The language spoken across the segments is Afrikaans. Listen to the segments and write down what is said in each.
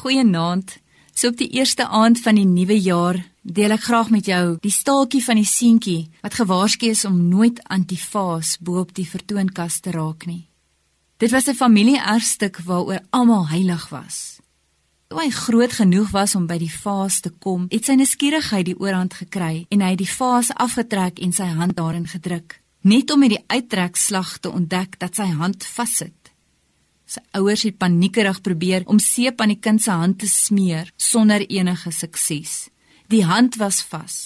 Goeienaand. So op die eerste aand van die nuwe jaar deel ek graag met jou die staaltjie van die seentjie wat gewaarsku is om nooit antifaas bo op die vertoonkas te raak nie. Dit was 'n familie-erfstuk waaroor almal heilig was. Toe hy groot genoeg was om by die vaas te kom, het sy nuuskierigheid die oorhand gekry en hy het die vaas afgetrek en sy hand daarin gedruk, net om met die uittrekslag te ontdek dat sy hand vassit. Sy ouers het paniekerig probeer om seep aan die kind se hand te smeer sonder enige sukses. Die hand was vas.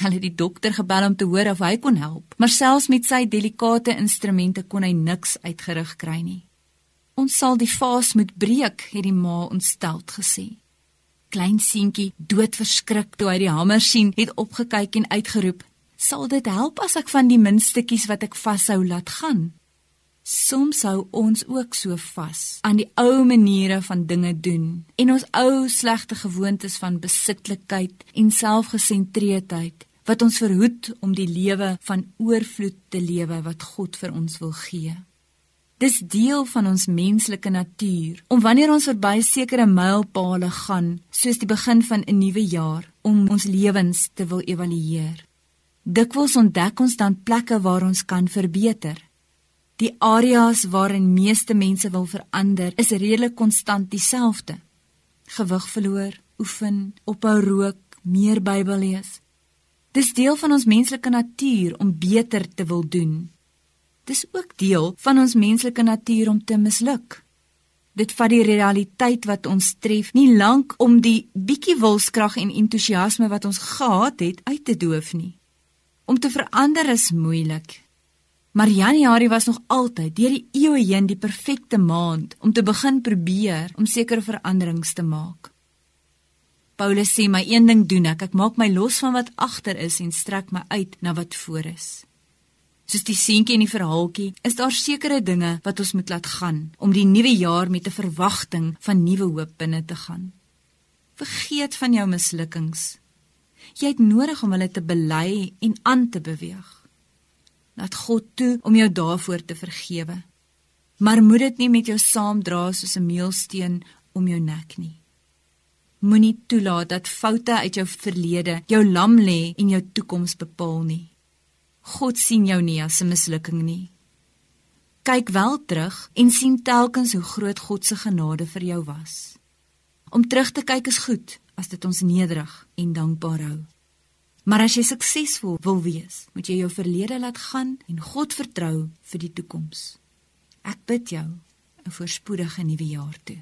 Hulle het die dokter gebel om te hoor of hy kon help, maar selfs met sy delikate instrumente kon hy niks uitgerig kry nie. Ons sal die vaas moet breek, het die ma ontsteld gesê. Klein seentjie, doodverskrik toe hy die hamer sien, het opgekyk en uitgeroep: "Sal dit help as ek van die minstukkies wat ek vashou laat gaan?" Soms hou ons ook so vas aan die ou maniere van dinge doen en ons ou slegte gewoontes van besitlikheid en selfgesentreerdheid wat ons verhoed om die lewe van oorvloed te lewe wat God vir ons wil gee. Dis deel van ons menslike natuur om wanneer ons verby sekere mylpale gaan, soos die begin van 'n nuwe jaar, om ons lewens te wil evalueer. Dikwels ontdek ons dan plekke waar ons kan verbeter. Die areas waarin meeste mense wil verander, is redelik konstant dieselfde. Gewig verloor, oefen, ophou rook, meer Bybel lees. Dis deel van ons menslike natuur om beter te wil doen. Dis ook deel van ons menslike natuur om te misluk. Dit vat die realiteit wat ons tref nie lank om die bietjie wilskrag en entoesiasme wat ons gehad het uit te doof nie. Om te verander is moeilik. Maar Januarie was nog altyd deur die eeue heen die perfekte maand om te begin probeer om sekere veranderings te maak. Paulus sê my een ding doen ek, ek maak my los van wat agter is en strek my uit na wat voor is. Soos die seentjie in die verhaaltjie, is daar sekere dinge wat ons moet laat gaan om die nuwe jaar met 'n verwagting van nuwe hoop binne te gaan. Vergeet van jou mislukkings. Jy het nodig om hulle te bely en aan te beweeg. Laat God toe om jou daarvoor te vergewe. Maar moet dit nie met jou saamdra soos 'n meelsteen om jou nek nie. Moenie toelaat dat foute uit jou verlede jou lam lê en jou toekoms bepaal nie. God sien jou nie as 'n mislukking nie. Kyk wel terug en sien telkens hoe groot God se genade vir jou was. Om terug te kyk is goed as dit ons nederig en dankbaar hou. Maar as jy suksesvol wil wees, moet jy jou verlede laat gaan en God vertrou vir die toekoms. Ek bid jou 'n voorspoedige nuwe jaar toe.